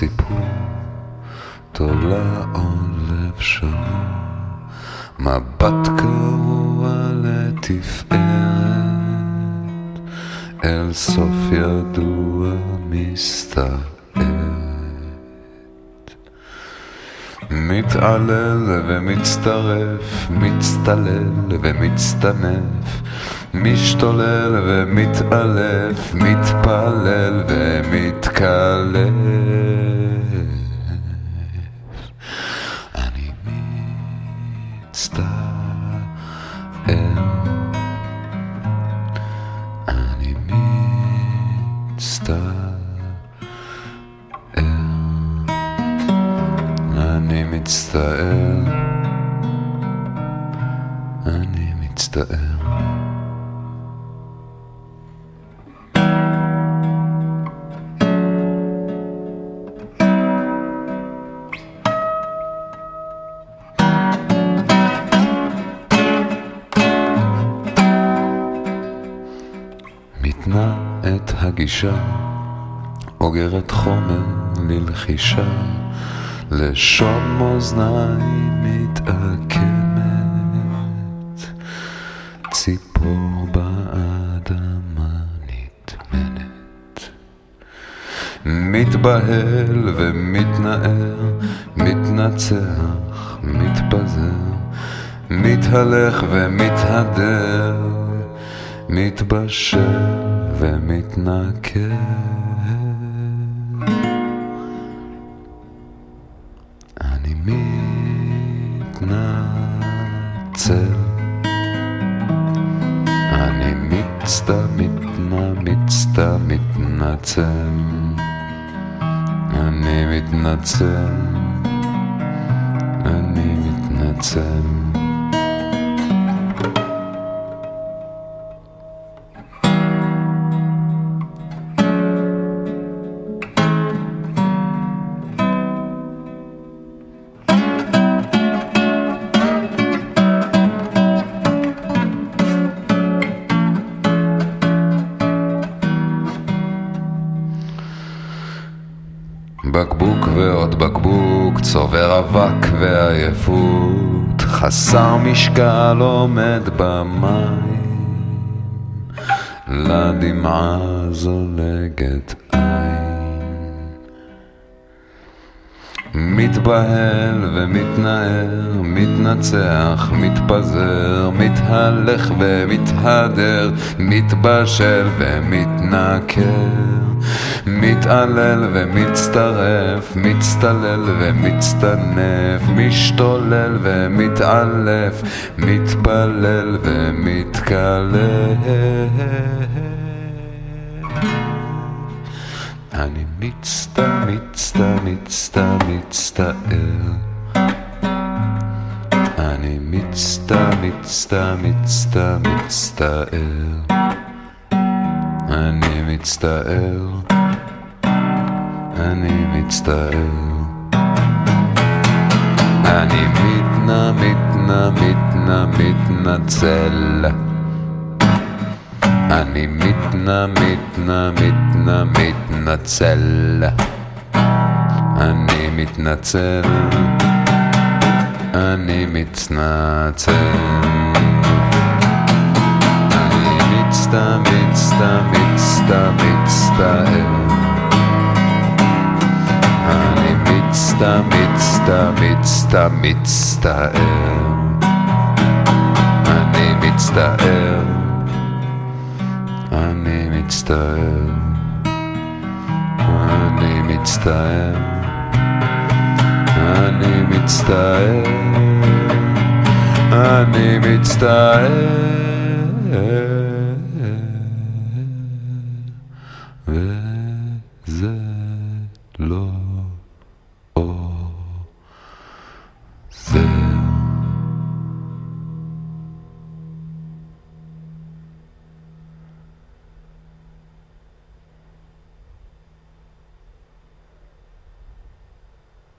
הסיפור, תולה עולב שבור, מבט קרוע לתפארת, אל סוף ידוע מסתערת. מתעלל ומצטרף, מצטלל ומצטנף, משתולל ומתעלף, מתפלל ומתקלף. מצטער, אני מצטער. מתנה את הגישה, אוגרת חומר ללחישה. לשון מאזניים מתעקמת, ציפור באדמה נטמנת. מתבהל ומתנער, מתנצח, מתפזר, מתהלך ומתהדר, מתבשל ומתנכר. Rätsel. Eine Mitster mit einer Mitster mit einer Zell. Eine mit einer Zell. Eine mit einer Zell. בקבוק ועוד בקבוק, צובר אבק ועייפות, חסר משקל עומד במים, לדמעה זולגת מתבהל ומתנער, מתנצח, מתפזר, מתהלך ומתהדר, מתבשל ומתנכר, מתעלל ומצטרף, מצטלל ומצטנף, משתולל ומתעלף, מתפלל honey, nichts da, nichts da, nichts da, nichts da, ill. Honey, nichts da, nichts da, nichts da, nichts da, ill. Honey, nichts da, ill. Honey, nichts da, ill. Honey, mit na, mit na, mit na, mit na, Zelle. Anni mitna, mitna, mitna, mitna Zelle. Anni mitna Zelle. Anni mitna Zelle. Anni mitsta, mit, mitsta, mit, Anni mitsta, mitsta, mitsta, mit, Anni mitsta I name it style. I name it style. I name it style. I name it style. With the Lord.